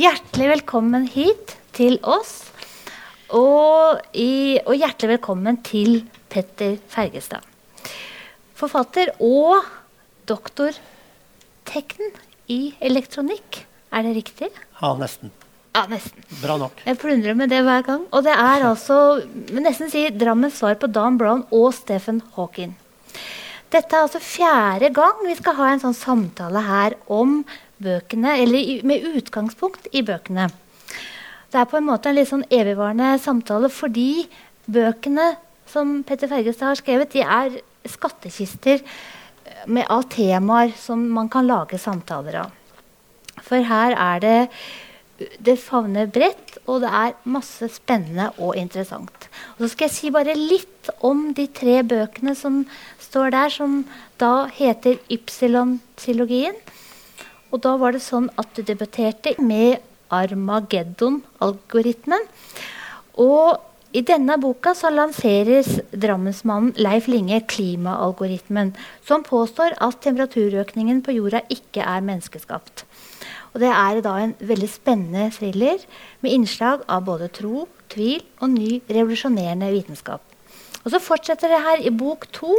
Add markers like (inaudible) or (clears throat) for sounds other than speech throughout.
Hjertelig velkommen hit til oss. Og, i, og hjertelig velkommen til Petter Fergestad. Forfatter og doktor tekn i elektronikk. Er det riktig? Ja, nesten. Ja, nesten. Bra nok. Jeg plundrer med det hver gang. Og det er altså nesten si Drammens svar på Dan Brown og Stephen Hawking. Dette er altså fjerde gang vi skal ha en sånn samtale her om bøkene, eller med utgangspunkt i bøkene. Det er på en måte en litt sånn evigvarende samtale fordi bøkene som Petter Fergestad har skrevet, de er skattkister med, av temaer som man kan lage samtaler av. For her er det det favner bredt, og det er masse spennende og interessant. Og så skal jeg si bare litt om de tre bøkene som står der, som da heter Ypsilon-trilogien. Og da var det sånn at du debatterte med Armageddon-algoritmen. Og i denne boka så lanseres drammensmannen Leif Linge klimaalgoritmen, som påstår at temperaturøkningen på jorda ikke er menneskeskapt. Og det er da en veldig spennende thriller med innslag av både tro, tvil og ny revolusjonerende vitenskap. Og så fortsetter det her i bok to,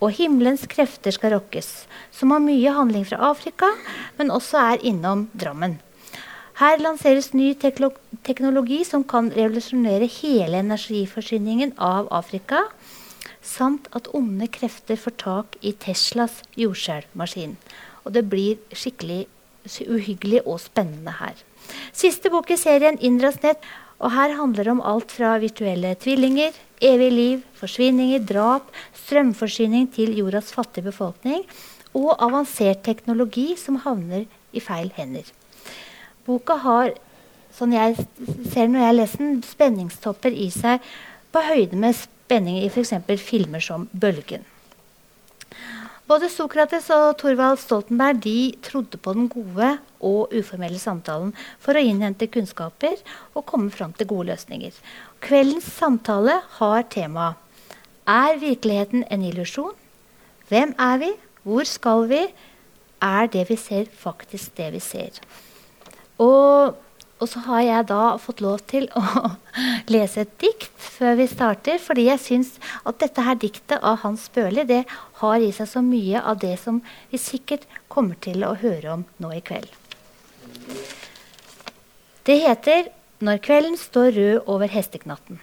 og 'Himmelens krefter skal rokkes', som har mye handling fra Afrika, men også er innom Drammen. Her lanseres ny teknologi som kan revolusjonere hele energiforsyningen av Afrika, samt at onde krefter får tak i Teslas jordskjelvmaskin. Og det blir skikkelig uhyggelig og spennende her. Siste bok i serien, 'Indras nett', og her handler det om alt fra virtuelle tvillinger, evig liv, forsvinninger, drap, strømforsyning til jordas fattige befolkning og avansert teknologi som havner i feil hender. Boka har, sånn jeg ser når jeg leser den, spenningstopper i seg på høyde med spenning i f.eks. filmer som 'Bølgen'. Både Sokrates og Thorvald Stoltenberg de trodde på den gode og uformelle samtalen for å innhente kunnskaper og komme fram til gode løsninger. Kveldens samtale har temaet Er virkeligheten en illusjon? Hvem er vi? Hvor skal vi? Er det vi ser, faktisk det vi ser? Og og så har jeg da fått lov til å (laughs) lese et dikt før vi starter, fordi jeg syns at dette her diktet av Hans Børli det har i seg så mye av det som vi sikkert kommer til å høre om nå i kveld. Det heter 'Når kvelden står rød over hesteknatten'.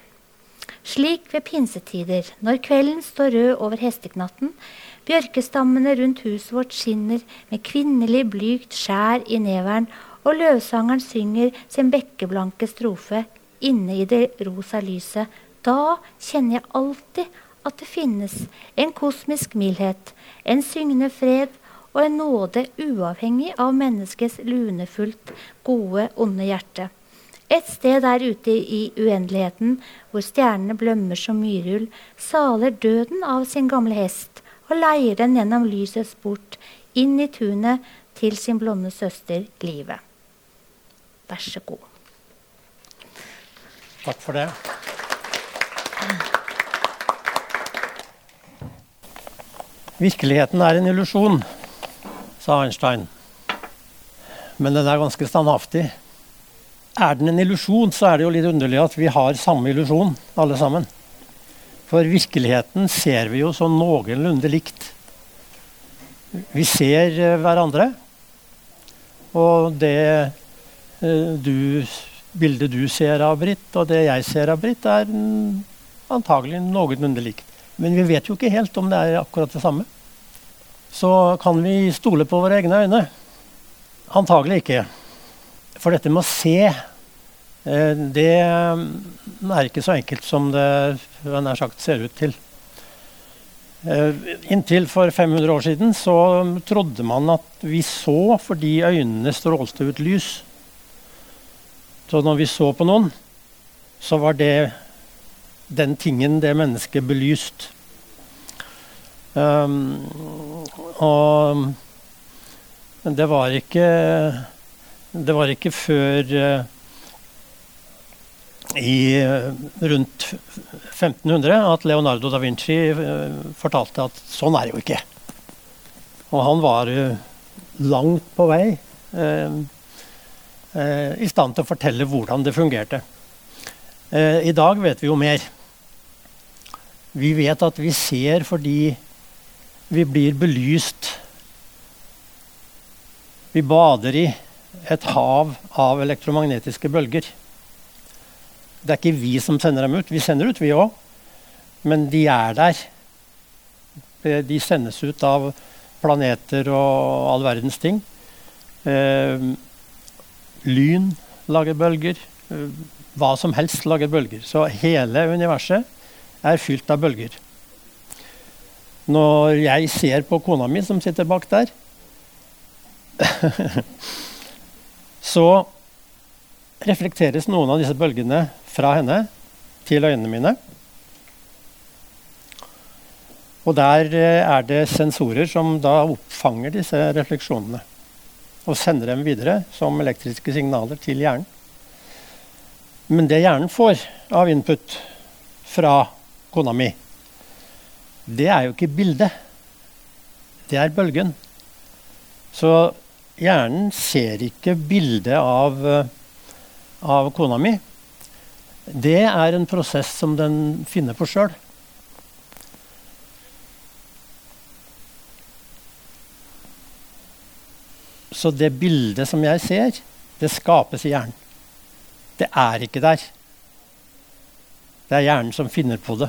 Slik ved pinsetider, når kvelden står rød over hesteknatten, bjørkestammene rundt huset vårt skinner med kvinnelig blygt skjær i neveren og løvsangeren synger sin bekkeblanke strofe inne i det rosa lyset, da kjenner jeg alltid at det finnes en kosmisk mildhet, en syngende fred og en nåde uavhengig av menneskets lunefullt gode, onde hjerte. Et sted der ute i uendeligheten, hvor stjernene blømmer som myrull, saler døden av sin gamle hest og leier den gjennom lysets bort, inn i tunet til sin blonde søster Livet. Vær så god. Takk for det. Virkeligheten er en illusjon, sa Einstein. Men den er ganske standhaftig. Er den en illusjon, så er det jo litt underlig at vi har samme illusjon, alle sammen. For virkeligheten ser vi jo sånn noenlunde likt. Vi ser eh, hverandre. Og det Eh, du, bildet du ser av Britt, og det jeg ser av Britt, er antagelig noenlunde likt. Men vi vet jo ikke helt om det er akkurat det samme. Så kan vi stole på våre egne øyne? Antagelig ikke. For dette med å se, eh, det er ikke så enkelt som det nær sagt ser ut til. Eh, inntil for 500 år siden så trodde man at vi så fordi øynene strålte ut lys. Så når vi så på noen, så var det den tingen, det mennesket, belyst. Um, og det var ikke Det var ikke før uh, i uh, rundt 1500 at Leonardo da Vinci uh, fortalte at sånn er det jo ikke. Og han var langt på vei. Uh, eh, i stand til å fortelle hvordan det fungerte. Eh, I dag vet vi jo mer. Vi vet at vi ser fordi vi blir belyst. Vi bader i et hav av elektromagnetiske bølger. Det er ikke vi som sender dem ut. Vi sender ut, vi òg. Men de er der. De sendes ut av planeter og all verdens ting. Eh, lyn lager bølger. Eh, hva som helst lager bølger. Så hele universet er fylt av bølger. Når jeg ser på kona mi som sitter bak der, (laughs) så reflekteres noen av disse bølgene fra henne til øynene mine. Og der eh, er det sensorer som da oppfanger disse refleksjonene. Og sender dem videre som elektriske signaler til hjernen. Men det hjernen får av input fra kona mi, det er jo ikke bildet. Det er bølgen. Så hjernen ser ikke bildet av, eh, av kona mi. Det er en prosess som den finner på sjøl. Så det bildet som jeg ser, det skapes i hjernen. Det er ikke der. Det er hjernen som finner på det.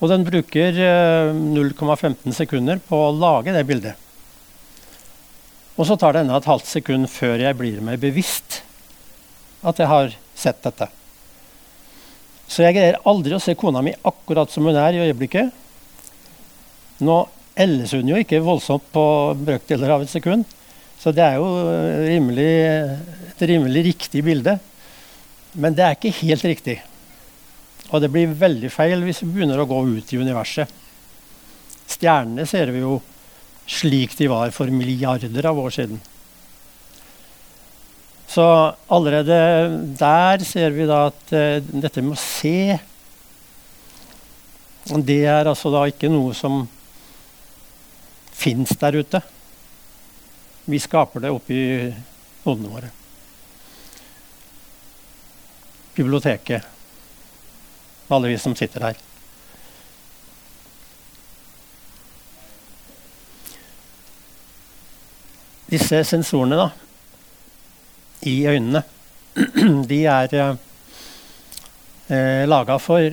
Og den bruker 0,15 eh, sekunder på å lage det bildet. Og så tar det enda et halvt sekund før jeg blir meg bevisst at jeg har sett dette. Så jeg greier aldri å se kona mi akkurat som hun er i øyeblikket. Nå elles hun jo ikke voldsomt på brøkdeler av et sekund, så det er jo rimelig, et rimelig riktig bilde. Men det er ikke helt riktig. Og det blir veldig feil hvis vi begynner å gå ut i universet. Stjernene ser vi jo slik de var for milliarder av år siden. Så allerede der ser vi da at uh, dette med å se Det er altså da ikke noe som fins der ute. Vi skaper det oppi hodene våre. Biblioteket. Alle vi som sitter her. Disse sensorene da, i øynene, (clears throat) de er eh, laga for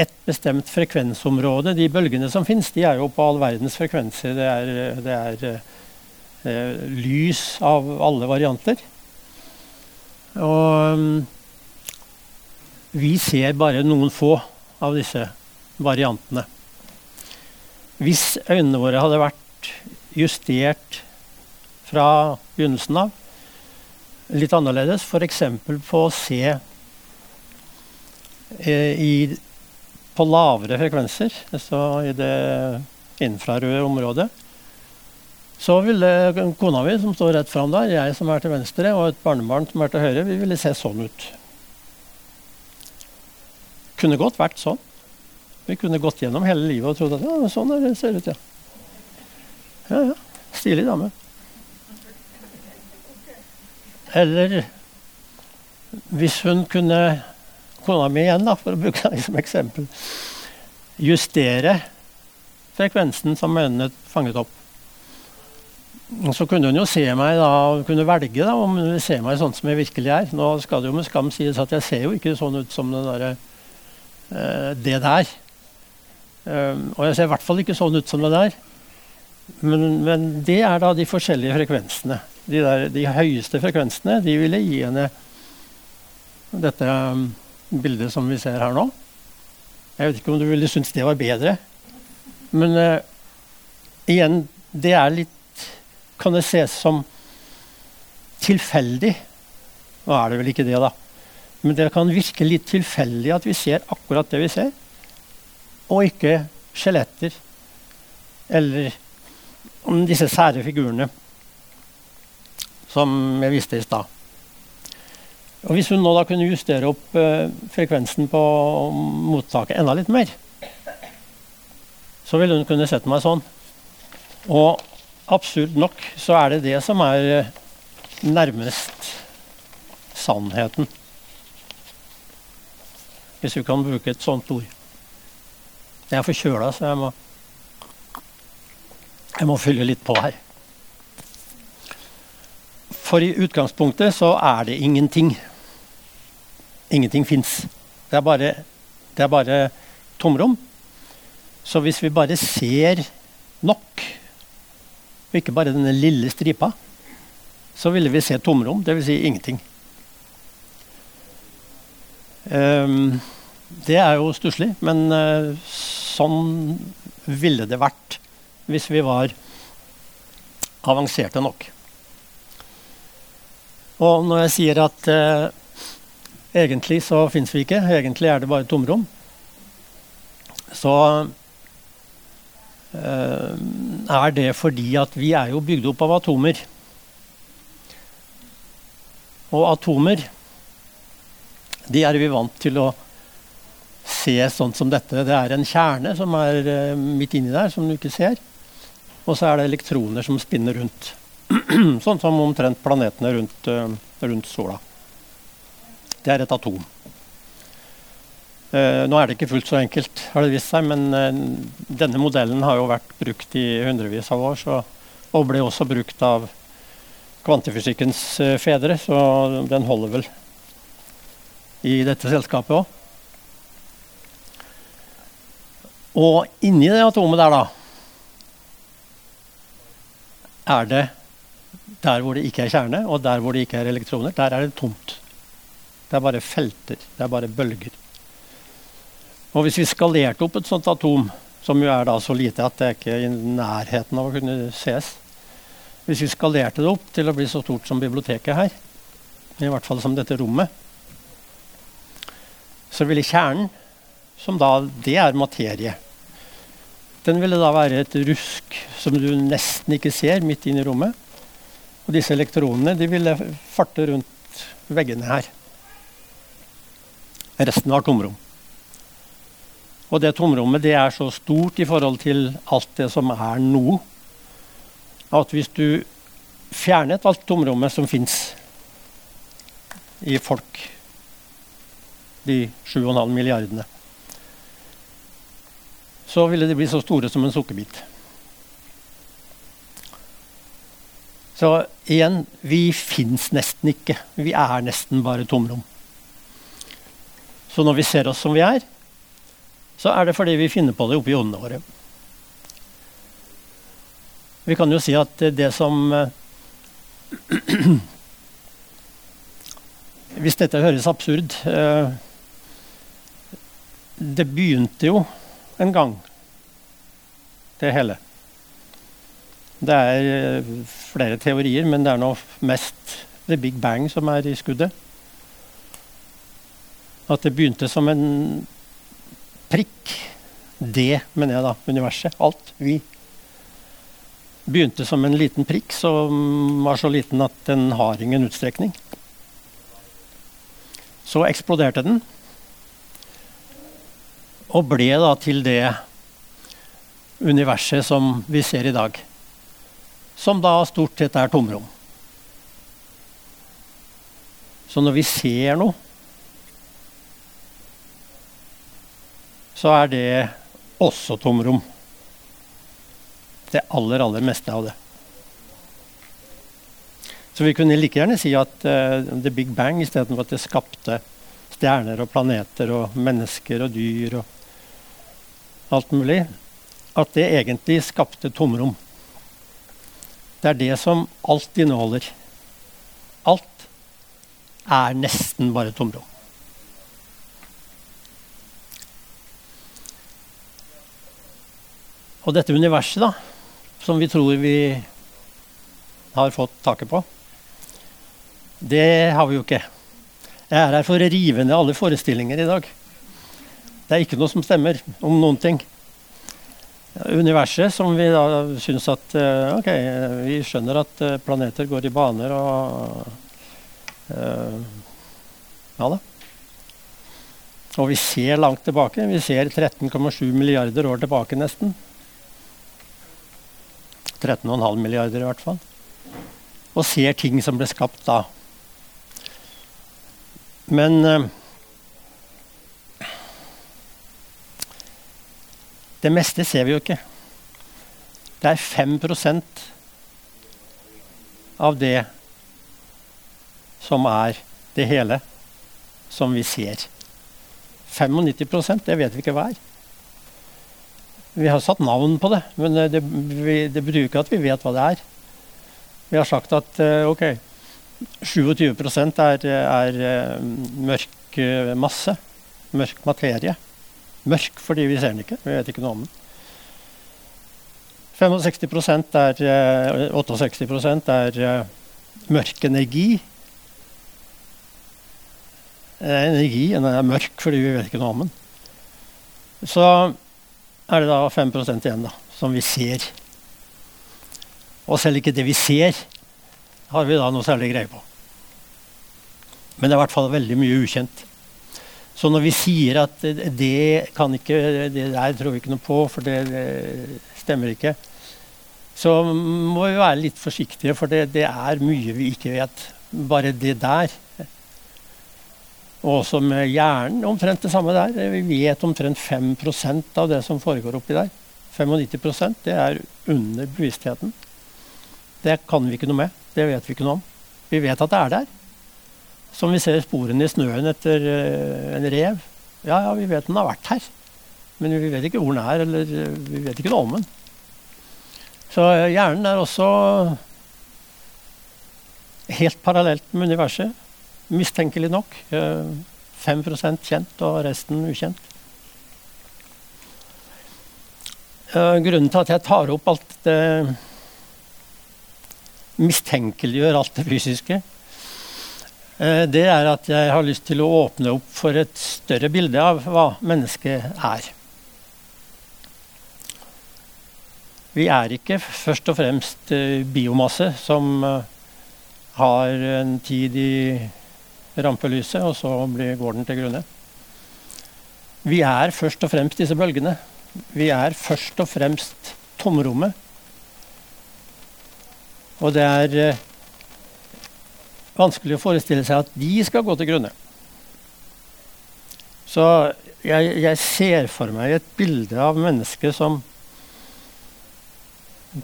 et bestemt frekvensområde. De bølgene som fins, er jo på all verdens frekvenser. Det er, det er eh, lys av alle varianter. Og um, vi ser bare noen få av disse variantene. Hvis øynene våre hadde vært justert fra begynnelsen av, litt annerledes, f.eks. på å se eh, i, på lavere frekvenser, altså i det infrarøde området, så ville kona mi, som står rett fram der, jeg som er til venstre, og et barnebarn som er til høyre, vi ville se sånn ut. Kunne godt vært sånn. Vi kunne gått gjennom hele livet og trodd at ja, sånn er det ser ut, ja. Ja, ja. Stilig dame. Eller hvis hun kunne Kona mi igjen, da, for å bruke det som eksempel. Justere frekvensen som øynene fanget opp. Og så kunne hun jo se meg da, kunne velge da, om hun vil se meg sånn som jeg virkelig er. Nå skal det jo med skam sies at jeg ser jo ikke sånn ut som det, der, det der. Um, og jeg ser i hvert fall ikke sånn ut som det der. Men, men det er da de forskjellige frekvensene. De, der, de høyeste frekvensene de ville gi henne dette um, bildet som vi ser her nå. Jeg vet ikke om du ville synes det var bedre. Men uh, igjen, det er litt kan det ses som tilfeldig. Nå er det vel ikke det, da. Men det kan virke litt tilfeldig at vi ser akkurat det vi ser, og ikke skjeletter eller disse sære figurene som jeg viste i stad. Og Hvis hun nå da kunne justere opp eh, frekvensen på mottaket enda litt mer, så ville hun kunne sett meg sånn. Og absurd nok så er det det som er eh, nærmest sannheten. Hvis vi kan bruke et sånt ord. Jeg er forkjøla, så jeg må, jeg må fylle litt på her. For i utgangspunktet så er det ingenting. Ingenting fins. Det, det, er bare tomrom. Så hvis vi bare ser nok, og ikke bare denne lille stripa, så ville vi se tomrom, dvs. Si ingenting. Um, det er jo stusslig, men uh, sånn ville det vært hvis vi var avanserte nok. Og når jeg sier at eh, egentlig så fins vi ikke, egentlig er det bare tomrom, så eh, er det fordi at vi er jo bygd opp av atomer. Og atomer de er vi vant til å se sånn som dette. Det er en kjerne som er uh, midt inni der, som du ikke ser. Og så er det elektroner som spinner rundt. (clears throat) sånn som omtrent planetene rundt, uh, rundt, sola. Det er et atom. Uh, nå er det ikke fullt så enkelt, har det vist seg, men denne modellen har jo vært brukt i hundrevis av år. Så, og ble også brukt av kvantefysikkens fedre, så den holder vel i dette selskapet òg. Og inni det atomet der, da, er det der hvor det ikke er kjerne, og der hvor det ikke er elektroner, der er det tomt. Det er bare felter. Det er bare bølger. Og hvis vi skalerte opp et sånt atom, som jo er da så lite at det er ikke i nærheten av å kunne ses Hvis vi skalerte det opp til å bli så stort som biblioteket her, i hvert fall som dette rommet, så ville kjernen, som da det er materie, den ville da være et rusk som du nesten ikke ser midt inne i rommet. Og disse elektronene de ville farte rundt veggene her. Resten var tomrom. Og det tomrommet det er så stort i forhold til alt det som er nå, at hvis du fjernet alt tomrommet som fins i folk de 7,5 milliardene. Så ville de bli så store som en sukkerbit. Så igjen vi fins nesten ikke. Vi er nesten bare tomrom. Så når vi ser oss som vi er, så er det fordi vi finner på det oppi hodene våre. Vi kan jo si at det som (clears throat) Hvis dette høres absurd eh, det begynte jo en gang, det hele. Det er eh, flere teorier, men det er nå mest The Big Bang som er i skuddet. At det begynte som en prikk. Det, mener jeg da. Universet. Alt. Vi. Begynte som en liten prikk som var så liten at den har ingen utstrekning. Så eksploderte den. Og ble da til det universet som vi ser i dag. Som da stort sett er tomrom. Så når vi ser noe, så er det også tomrom. Det aller, aller meste av det. Så vi kunne like gjerne si at uh, the big bang istedenfor at det skapte stjerner og planeter og mennesker og dyr og alt mulig, at det egentlig skapte tomrom. Det er det som alt inneholder. Alt er nesten bare tomrom. Og dette universet, da, som vi tror vi har fått taket på, det har vi jo ikke. Jeg er her for å rive ned alle forestillinger i dag. Det er ikke noe som stemmer om noen ting. Universet, som vi da syns at eh, Ok, vi skjønner at eh, planeter går i baner og uh, Ja da. Og vi ser langt tilbake. Vi ser 13,7 milliarder år tilbake, nesten. 13,5 milliarder i hvert fall. og ser ting som ble skapt da. Men eh, Det meste ser vi jo ikke. Det er 5% av det som er det hele, som vi ser. 95% det vet vi ikke hva er. Vi har satt navn på det, men det, det betyr ikke at vi vet hva det er. Vi har sagt at uh, ok, 27 er, er uh, mørk masse. Mørk materie. Mørk fordi vi ser den ikke. Vi vet ikke noe om den. 65% er 68% er mørk energi. Energi, den er mørk fordi vi vet ikke noe om den. Så er det da 5 igjen da, som vi ser. Og selv ikke det vi ser, har vi da noe særlig greie på. Men det er i hvert fall veldig mye ukjent. Så når vi sier at det kan ikke, det der tror vi ikke noe på, for det, det stemmer ikke, så må vi være litt forsiktige, for det, det er mye vi ikke vet. Bare det der. Og også med hjernen omtrent det samme der. Vi vet omtrent 5% av det som foregår oppi der. 95% det er under bevisstheten. Det kan vi ikke noe med. Det vet vi ikke noe om. Vi vet at det er der. Som vi ser sporene i snøen etter uh, en rev. Ja, ja, vi vet den har vært her. Men vi vet ikke hvor den er, eller uh, vi vet ikke noe om den. Så uh, hjernen er også helt parallelt med universet mistenkelig nok. 5% kjent og resten ukjent. Grunnen til at jeg tar opp alt det Mistenkeliggjør alt det fysiske, eh, det er at jeg har lyst til å åpne opp for et større bilde av hva mennesket er. Vi er ikke først og fremst eh, biomasse som eh, har en tid i rampelyset, og så blir, går den til grunne. Vi er først og fremst disse bølgene. Vi er først og fremst tomrommet. Og det er eh, vanskelig å forestille seg at de skal gå til grunne. Så jeg, jeg ser for meg et bilde av mennesket som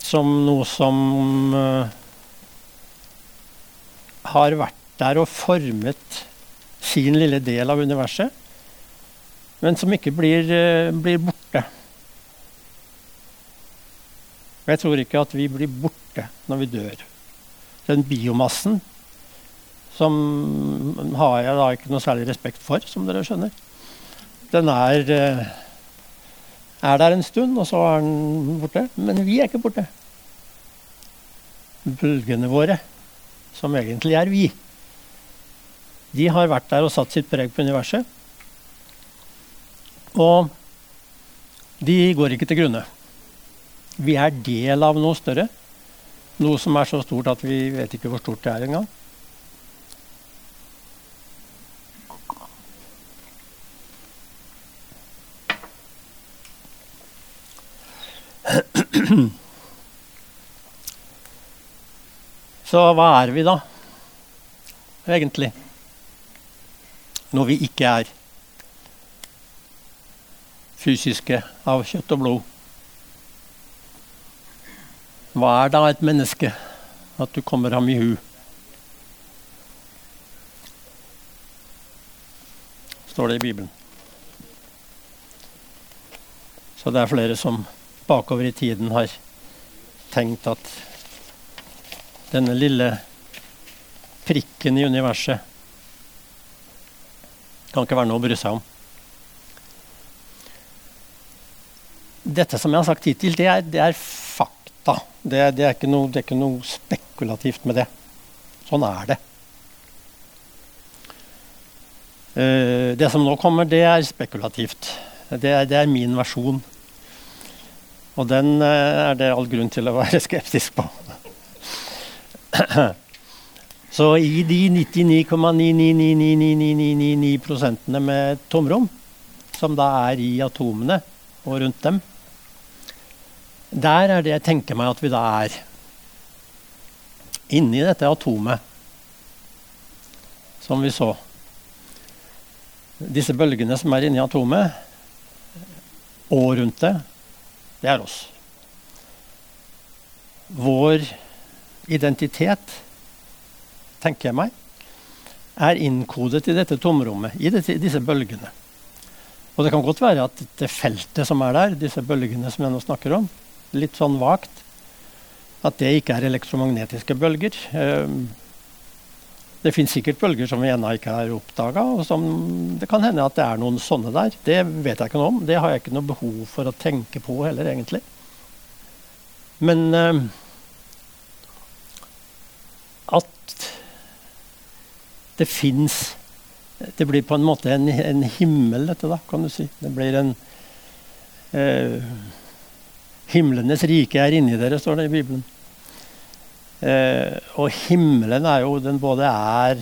som noe som uh, har vært der og formet sin lille del av universet, men som ikke blir, uh, blir borte. jeg tror ikke at vi blir borte når vi dør. Den biomassen som har jeg da ikke noe særlig respekt for, som dere skjønner. Den er, eh, er der en stund, og så er den borte. Men vi er ikke borte. Bølgene våre, som egentlig er vi, de har vært der og satt sitt preg på universet. Og de går ikke til grunne. Vi er del av noe større. Noe som er så stort at vi vet ikke hvor stort det er engang. (clears throat) Så hva er vi da, egentlig? når vi ikke er fysiske av kjøtt og blod. Hva er da et menneske? At du kommer ham i hu. Står det i Bibelen. Så det er flere som bakover i tiden har tenkt at denne lille prikken i universet kan ikke være noe å bry seg om. Dette som jeg har sagt hittil, det er, det er fakta. Det, det, er noe, det, er ikke noe, spekulativt med det. Sånn er det. Uh, det som nå kommer, det er spekulativt. Det er, det er min versjon. Og den uh, er det all grunn til å være (laughs) skeptisk på. (clears throat) Så i de 99,9999999 prosentene med tomrom, som da er i atomene og rundt dem, der er det jeg tenker meg at vi da er. inni dette atomet som vi så Disse bølgene som er inni atomet, og rundt det, det er oss. Vår identitet, tenker jeg meg, er innkodet i dette tomrommet, i dette, disse bølgene. Og det kan godt være at det feltet som er der, disse bølgene som jeg nå snakker om, litt sånn vagt, at det ikke er elektromagnetiske bølger. Ehm, det fins sikkert bølger som vi ennå ikke har oppdaga. Det kan hende at det er noen sånne der. Det vet jeg ikke noe om. Det har jeg ikke noe behov for å tenke på heller, egentlig. Men uh, at det fins Det blir på en måte en, en, himmel, dette, da, kan du si. Det blir en uh, Himlenes rike er inni dere, står det i Bibelen. Eh, og himmelen er jo Den både er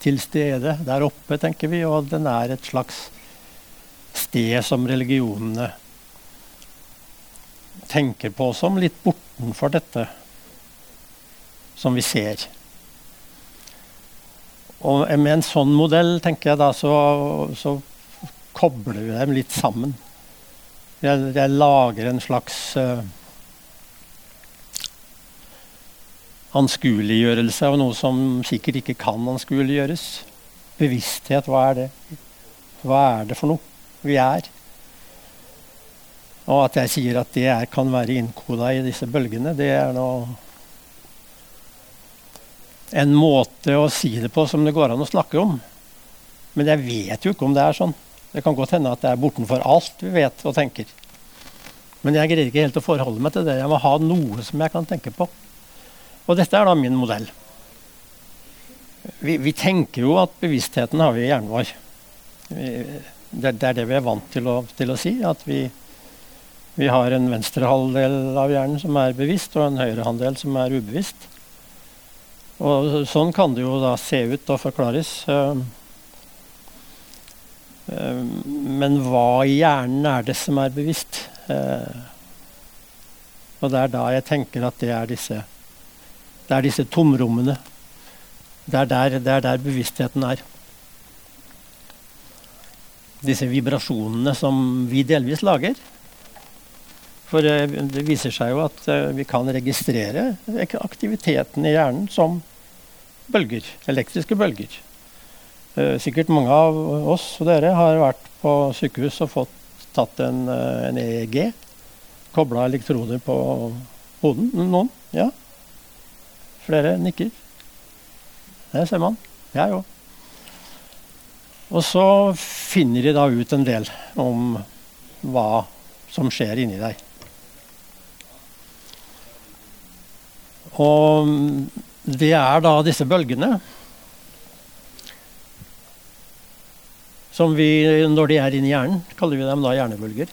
til stede der oppe, tenker vi, og den er et slags sted som religionene tenker på som litt bortenfor dette som vi ser. Og med en sånn modell, tenker jeg da, så, så kobler vi dem litt sammen. Jeg, jeg lager en slags uh, anskueliggjørelse av noe som sikkert ikke kan anskueliggjøres. Bevissthet, hva er det? Hva er det for noe vi er? Og at jeg sier at det er, kan være innkoda i disse bølgene, det er nå en måte å si det på som det går an å snakke om. Men jeg vet jo ikke om det er sånn. Det kan godt hende at det er bortenfor alt vi vet og tenker. Men jeg greier ikke helt å forholde meg til det. Jeg må ha noe som jeg kan tenke på. Og dette er da min modell. Vi, vi tenker jo at bevisstheten har vi i hjernen vår. Det, det, er det vi er vant til å, til å si. At vi, vi, har en venstre halvdel av hjernen som er bevisst, og en høyre halvdel som er ubevisst. Og sånn kan det jo da se ut og forklares. Uh, men hva i hjernen er det som er bevisst? Uh, og det er da jeg tenker at det er disse det er disse tomrommene. Det er der, det er der bevisstheten er. Disse vibrasjonene som vi delvis lager. For eh, det viser seg jo at eh, vi kan registrere aktiviteten i hjernen som bølger. Elektriske bølger. Eh, sikkert mange av oss og dere har vært på sykehus og fått tatt en, en EEG. Kobla elektroder på hoden. Noen? Ja. Flere nikker. Det ser man. Jeg òg. Og så finner de da ut en del om hva som skjer inni deg. Og det er da disse bølgene som vi, når de er inni hjernen, kaller vi dem da hjernebølger.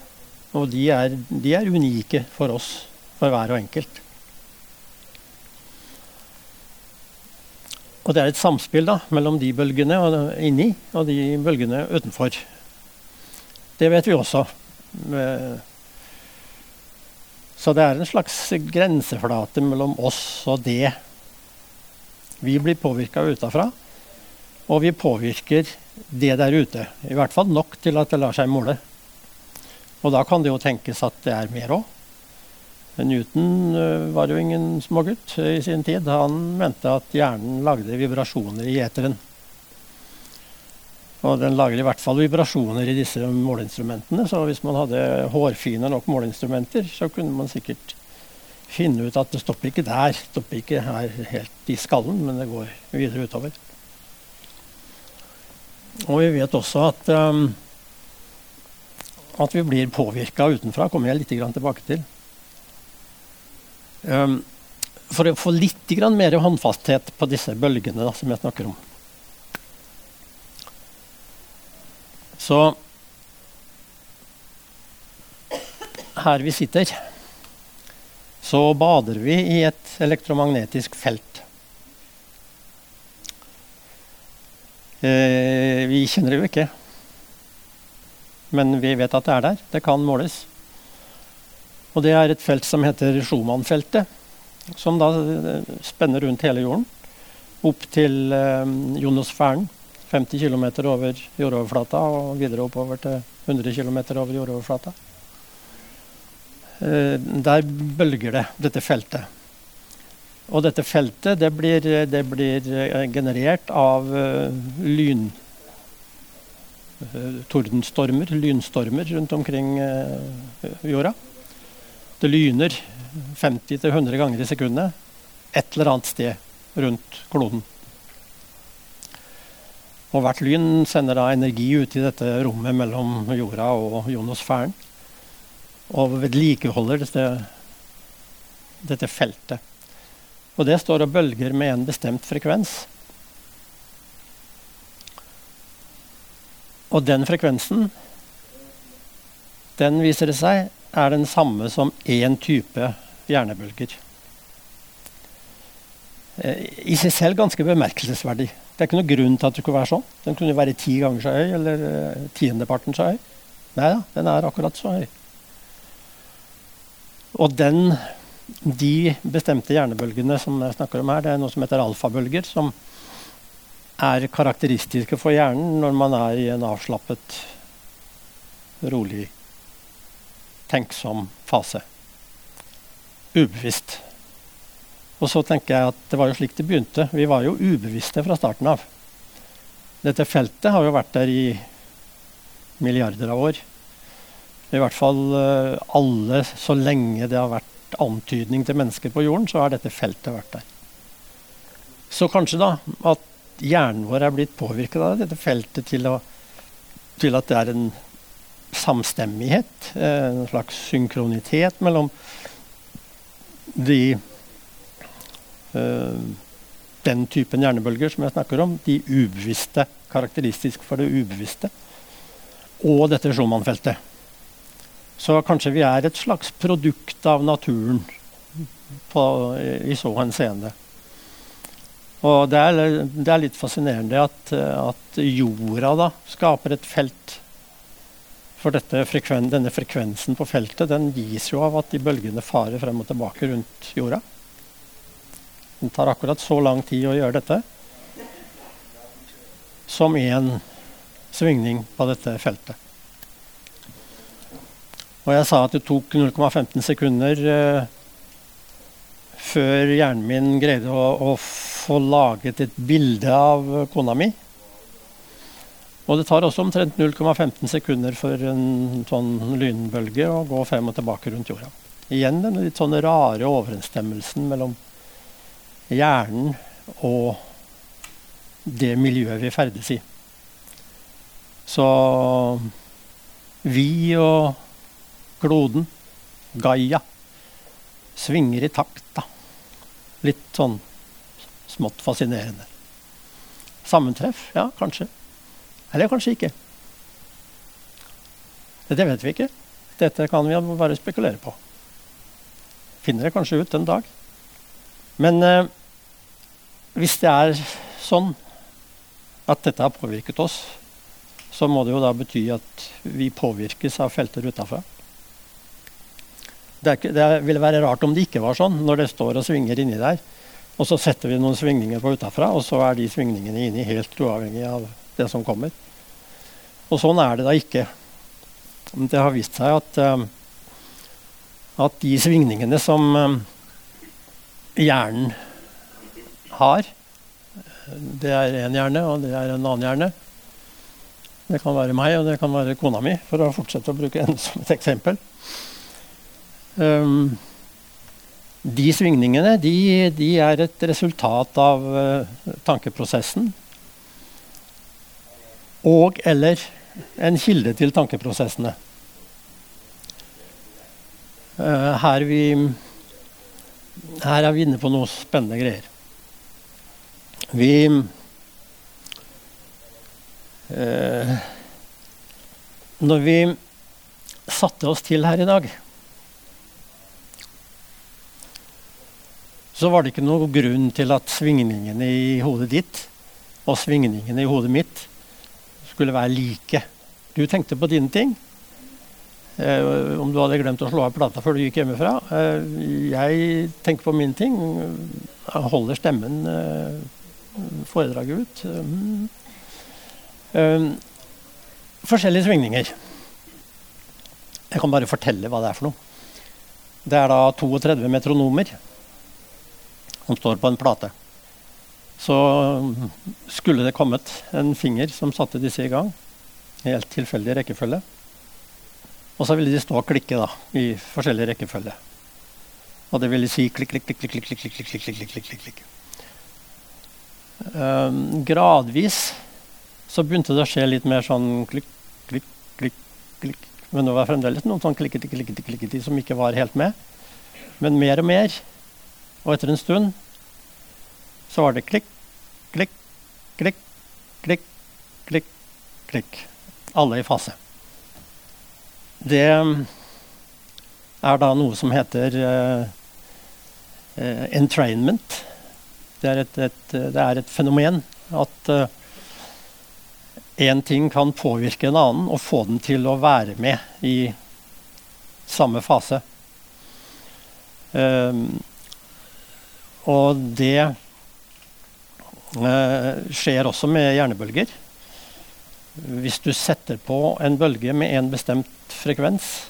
Og de er, de er unike for oss, for hver og enkelt. Og det er et samspill da, mellom de bølgene inni og de bølgene utenfor. Det vet vi også. Så det er en slags grenseflate mellom oss og det. Vi blir påvirka utafra, og vi påvirker det der ute. I hvert fall nok til at det lar seg måle. Og da kan det jo tenkes at det er mer òg. Newton eh, var jo ingen smågutt i sin tid. Han mente at hjernen lagde vibrasjoner i eteren. Og den lager i hvert fall vibrasjoner i disse måleinstrumentene. Så hvis man hadde hårfine nok måleinstrumenter, så kunne man sikkert finne ut at det stopper ikke der. Det stopper ikke her helt i skallen, men det går videre utover. Og vi vet også at, um, at vi blir påvirka utenfra. kommer jeg litt tilbake til. Um, for å få litt mer håndfasthet på disse bølgene da, som jeg snakker om. Så her vi sitter, så bader vi i et elektromagnetisk felt. Eh, vi kjenner det jo ikke, men vi vet at det er der. Det kan måles. Og det er et felt som heter Schumann-feltet. som da eh, spenner rundt hele jorden. Opp til eh, jonosfæren, 50 km over jordoverflata, og videre oppover til 100 km over jordoverflata. Eh, der bølger det, dette feltet. Og dette feltet det blir, det blir eh, generert av uh, lyn... Tordenstormer, lynstormer rundt omkring jorda. Det lyner 50-100 ganger i sekundet et eller annet sted rundt kloden. Og hvert lyn sender da energi ut i dette rommet mellom jorda og jonosfæren. Og vedlikeholder dette, dette feltet. Og det står og bølger med en bestemt frekvens. Og den frekvensen, den viser det seg, er den samme som én type hjernebølger. Eh, I seg selv ganske bemerkelsesverdig. Det er ikke noe grunn til at det skulle være sånn. Den kunne være ti ganger så høy, eller uh, tiendeparten så høy. Nei da, den er akkurat så høy. Og den de bestemte hjernebølgene som jeg snakker om her, det er noe som heter alfabølger, som er karakteristiske for hjernen når man er i en avslappet, rolig, tenksom fase. Ubevisst. Og så tenker jeg at det var jo slik det begynte. Vi var jo ubevisste fra starten av. Dette feltet har jo vært der i milliarder av år. I hvert fall uh, alle så lenge det har vært antydning til mennesker på jorden, så har dette feltet vært der. Så kanskje da at hjernen vår er blitt påvirket av dette feltet til, å, til at det er en samstemmighet, eh, en slags synkronitet mellom de øh, den typen hjernebølger som jeg snakker om, de ubevisste, karakteristisk for det ubevisste, og dette Schumann-feltet. Så kanskje vi er et slags produkt av naturen på, i så henseende. Og det er, det er, litt fascinerende at, at, jorda da skaper et felt. For frekven, denne frekvensen på feltet den gis jo av at de bølgene farer frem og tilbake rundt jorda. Den tar akkurat så lang tid å gjøre dette som én svingning på dette feltet. Og jeg sa at det tok 0,15 sekunder eh, før hjernen min greide å, å, få laget et bilde av kona mi. Og det tar også omtrent 0,15 sekunder for en sånn lynbølge å gå frem og tilbake rundt jorda. Igjen den litt sånn rare overensstemmelsen mellom hjernen og det miljøet vi ferdes i. Så vi og kloden, Gaia, svinger i takt. da. Litt sånn smått fascinerende. Sammentreff? Ja, kanskje. Eller kanskje ikke. Det vet vi ikke. Dette kan vi bare spekulere på. Finner det kanskje ut en dag. Men eh, hvis det er sånn at dette har påvirket oss, så må det jo da bety at vi påvirkes av felter utafra. Det, det, ville være rart om det ikke var sånn, når det står og svinger inni der. Og så setter vi noen svingninger på utafra, og så er de svingningene inni helt uavhengig av det som kommer. Og sånn er det da ikke. Det har vist seg at, um, at de svingningene som um, hjernen har Det er én hjerne, og det er en annen hjerne. Det kan være meg, og det kan være kona mi, for å fortsette å bruke henne som et eksempel. Um, de svingningene de, de, er et resultat av uh, tankeprosessen. Og eller en kilde til tankeprosessene. Uh, her, vi, her er vi inne på noe spennende greier. Vi uh, Når vi satte oss til her i dag så var det ikke noen grunn til at svingningene i hodet ditt og svingningene i hodet mitt skulle være like. Du tenkte på dine ting. Eh, om du hadde glemt å slå av plata før du gikk hjemmefra. Eh, jeg tenker på mine ting. Jeg holder stemmen eh, foredraget ut. Eh, forskjellige svingninger. Jeg kan bare fortelle hva det er for noe. Det er da 32 metronomer som står på en plate. Så skulle det kommet en finger som satte disse i gang, i helt tilfeldig rekkefølge. Og så ville de stå og klikke da, i forskjellig rekkefølge. Og det ville si klikk, klikk, klikk, klikk, klikk, klikk, klikk, klikk, klikk, klikk, klikk. Um, gradvis så begynte det å skje litt mer sånn klikk, klikk, klikk, klikk. Men det var fremdeles noen sånn klikketi, klikketi, klikketi som ikke var helt med. Men mer og mer. Og etter en stund så var det klikk, klikk, klikk, klikk, klikk, klikk. Alle i fase. Det er da noe som heter uh, uh, entrainment. Det er et, et, det er et fenomen at én uh, ting kan påvirke en annen og få den til å være med i samme fase. Um, og det skjer også med hjernebølger. Hvis du setter på en bølge med en bestemt frekvens,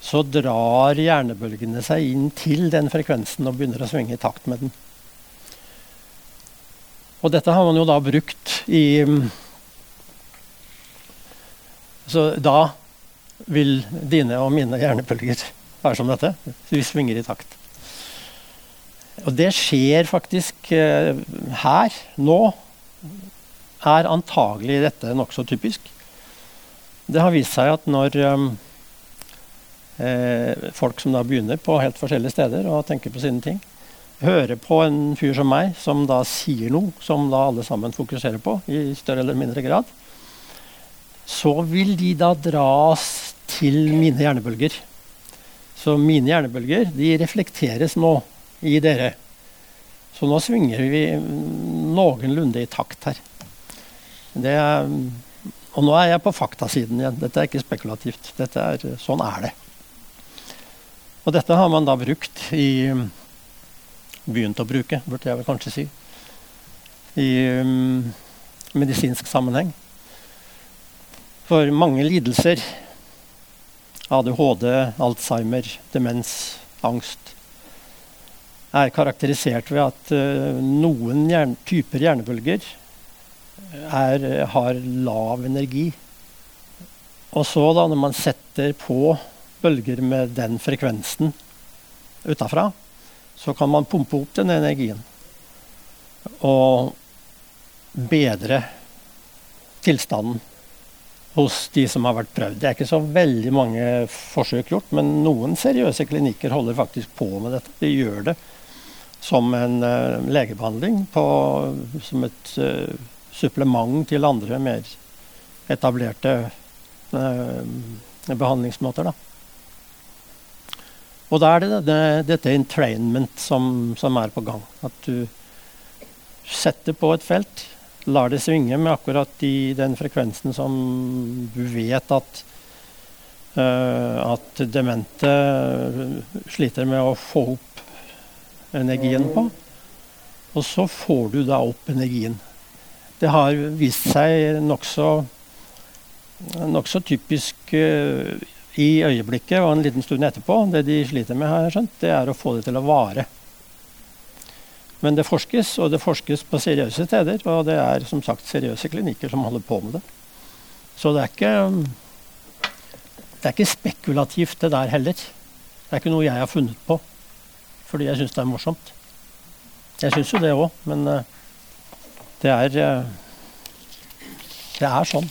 så drar hjernebølgene seg inn til den frekvensen og begynner å svinge i takt med den. Og dette har man jo da brukt i Så da vil dine og mine hjernebølger være som dette. Vi svinger i takt. Og det skjer faktisk eh, her, nå. Er antagelig dette nokså typisk. Det har vist seg at når eh, folk som da begynner på helt forskjellige steder og tenker på sine ting, hører på en fyr som meg, som da sier noe som da alle sammen fokuserer på i større eller mindre grad, så vil de da dras til mine hjernebølger. Så mine hjernebølger de reflekteres nå i dere. Så nå svinger vi noenlunde i takt her. Er, og nå er jeg på faktasiden igjen. Dette er ikke spekulativt. Er, sånn er det. Og dette har man da brukt i begynt å bruke, burde jeg vel kanskje si, i um, medisinsk sammenheng. For mange lidelser, ADHD, Alzheimer, demens, angst, er karakterisert ved at uh, noen hjern typer hjernebølger er, har lav energi. Og så, da, når man setter på bølger med den frekvensen utafra, så kan man pumpe opp den energien og bedre tilstanden hos de som har vært prøvd. Det er ikke så veldig mange forsøk gjort, men noen seriøse klinikker holder faktisk på med dette. De gjør det som en uh, legebehandling, på, som et uh, supplement til andre mer etablerte uh, behandlingsmåter. da. Og da er det, det dette entrainment som, som, er på gang. At du setter på et felt, lar det svinge med akkurat i den frekvensen som du vet at uh, at demente sliter med å få opp energien på. Og så får du da opp energien. Det har vist seg nokså nok typisk uh, i øyeblikket og en liten stund etterpå. Det de sliter med, har jeg skjønt, det er å få det til å vare. Men det forskes, og det forskes på seriøse steder. Og det er som sagt seriøse klinikker som holder på med det. Så det er ikke, det er ikke spekulativt, det der heller. Det er ikke noe jeg har funnet på fordi jeg syns det er morsomt. Jeg syns jo det òg, men uh, det er uh, Det er sånn.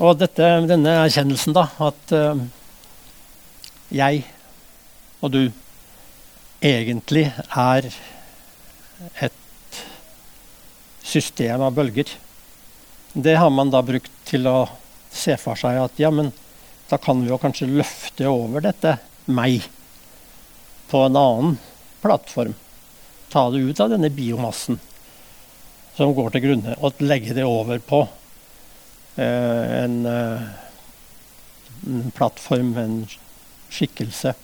Og dette, denne erkjennelsen, da, at uh, jeg og du egentlig er et system av bølger, det har man da brukt til å se for seg at ja, men da kan vi jo kanskje løfte over dette meg på en annen plattform. Ta det ut av denne biomassen som går til grunne, og legge det over på Eh, en, eh, en plattform, en skikkelse,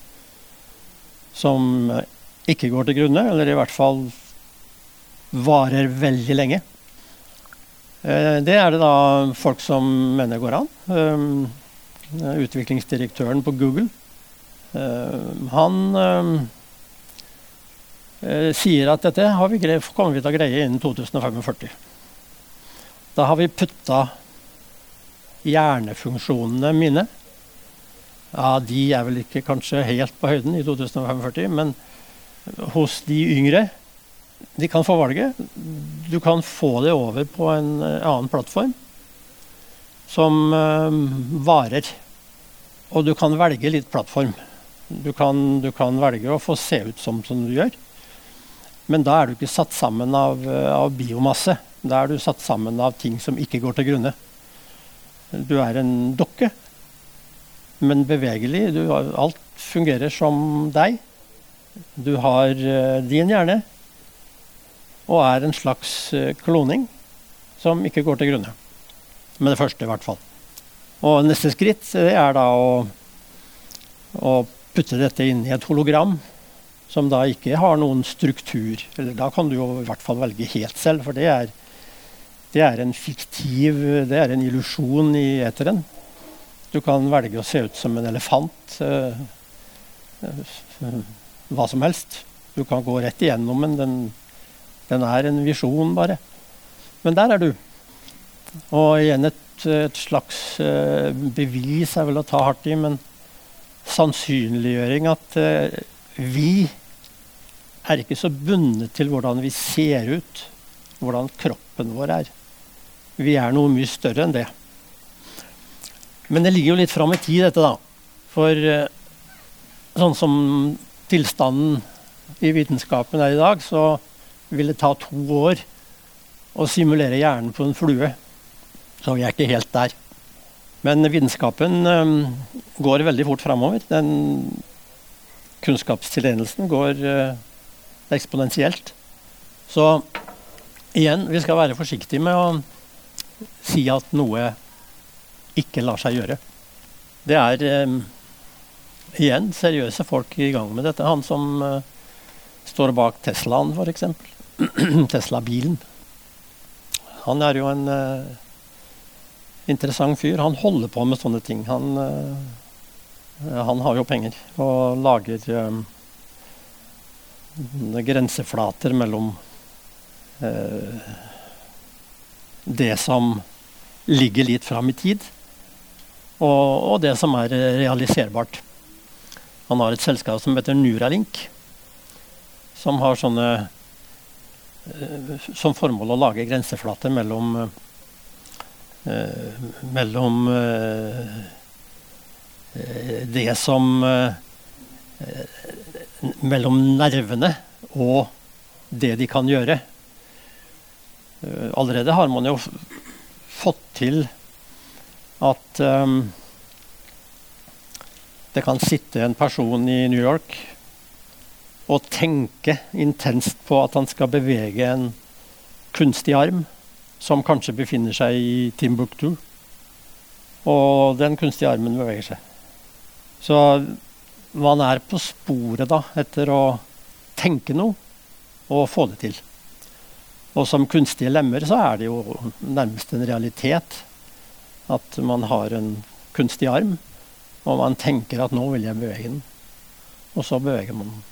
som ikke går til grunne, eller i hvert fall varer veldig lenge. Eh, det er det da folk som mener går an. Eh, utviklingsdirektøren på Google. Eh, han sier at dette vi kommer vi til å greie innen 2045. Da har vi putta hjernefunksjonene mine Ja, de er vel ikke kanskje helt på høyden i 2045, men hos de yngre de kan få valget. Du kan få det over på en eh, annen plattform som varer. Og du kan velge litt plattform. Du kan, du kan, velge å få se ut som, som du gjør. Men da er du ikke satt sammen av, eh, av, biomasse. Da er du satt sammen av ting som ikke går til grunne. Du er en dokke, men bevegelig. Du, alt fungerer som deg. Du har uh, din hjerne og er en slags uh, kloning som ikke går til grunne. Med det første, i hvert fall. Og neste skritt er da å, å putte dette inn i et hologram som da ikke har noen struktur. Eller da kan du jo i hvert fall velge helt selv, for det er, det er en fiktiv Det er en illusjon i eteren. Du kan velge å se ut som en elefant. Øh, hva som helst. Du kan gå rett igjennom den. Den den er en visjon, bare. Men der er du. Og igjen et, et slags uh, bevis er vel å ta hardt i, men sannsynliggjøring at uh, vi er ikke så bundet til hvordan vi ser ut, hvordan kroppen vår er. Vi er noe mye større enn det. Men det ligger jo litt fram i tid, dette, da. For uh, sånn som tilstanden i vitenskapen er i dag, så vil det ta to år å simulere hjernen på en flue. Så vi er ikke helt der. Men vitenskapen um, går veldig fort framover. Den kunnskapstilegnelsen går uh, eksponentielt. Så igjen, vi skal være forsiktige med å si at noe ikke lar seg gjøre. Det er um, igjen seriøse folk i gang med dette. Han som uh, står bak Teslaen, f.eks. (clears throat) Tesla-bilen. Han er jo en uh, interessant fyr. Han holder på med sånne ting. Han, uh, han har jo penger og lager um, grenseflater mellom uh, det som ligger litt fram i tid, og, og, det som er realiserbart. Han har et selskap som heter Nuralink, som har sånne uh, som formål å lage grenseflater mellom mellom eh, det som Mellom nervene og det de kan gjøre. Allerede har man jo fått til at um, det kan sitte en person i New York og tenke intenst på at han skal bevege en kunstig arm som kanskje befinner seg i Timbuktu. Og den kunstige armen beveger seg. Så man er på sporet da, etter å tenke noe og få det til. Og som kunstige lemmer så er det jo nærmest en realitet at man har en kunstig arm, og man tenker at nå vil jeg bevege den. Og så beveger man den.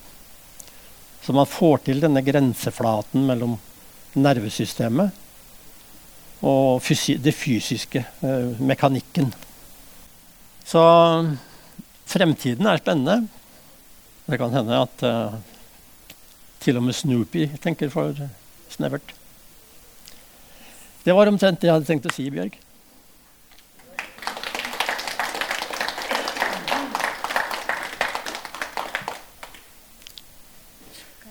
Så man får til denne grenseflaten mellom nervesystemet og fysi det fysiske, eh, mekanikken. Så fremtiden er spennende. Det kan hende at uh, til og med Snoopy tenker for snevert. Det var omtrent det jeg hadde tenkt å si, Bjørg.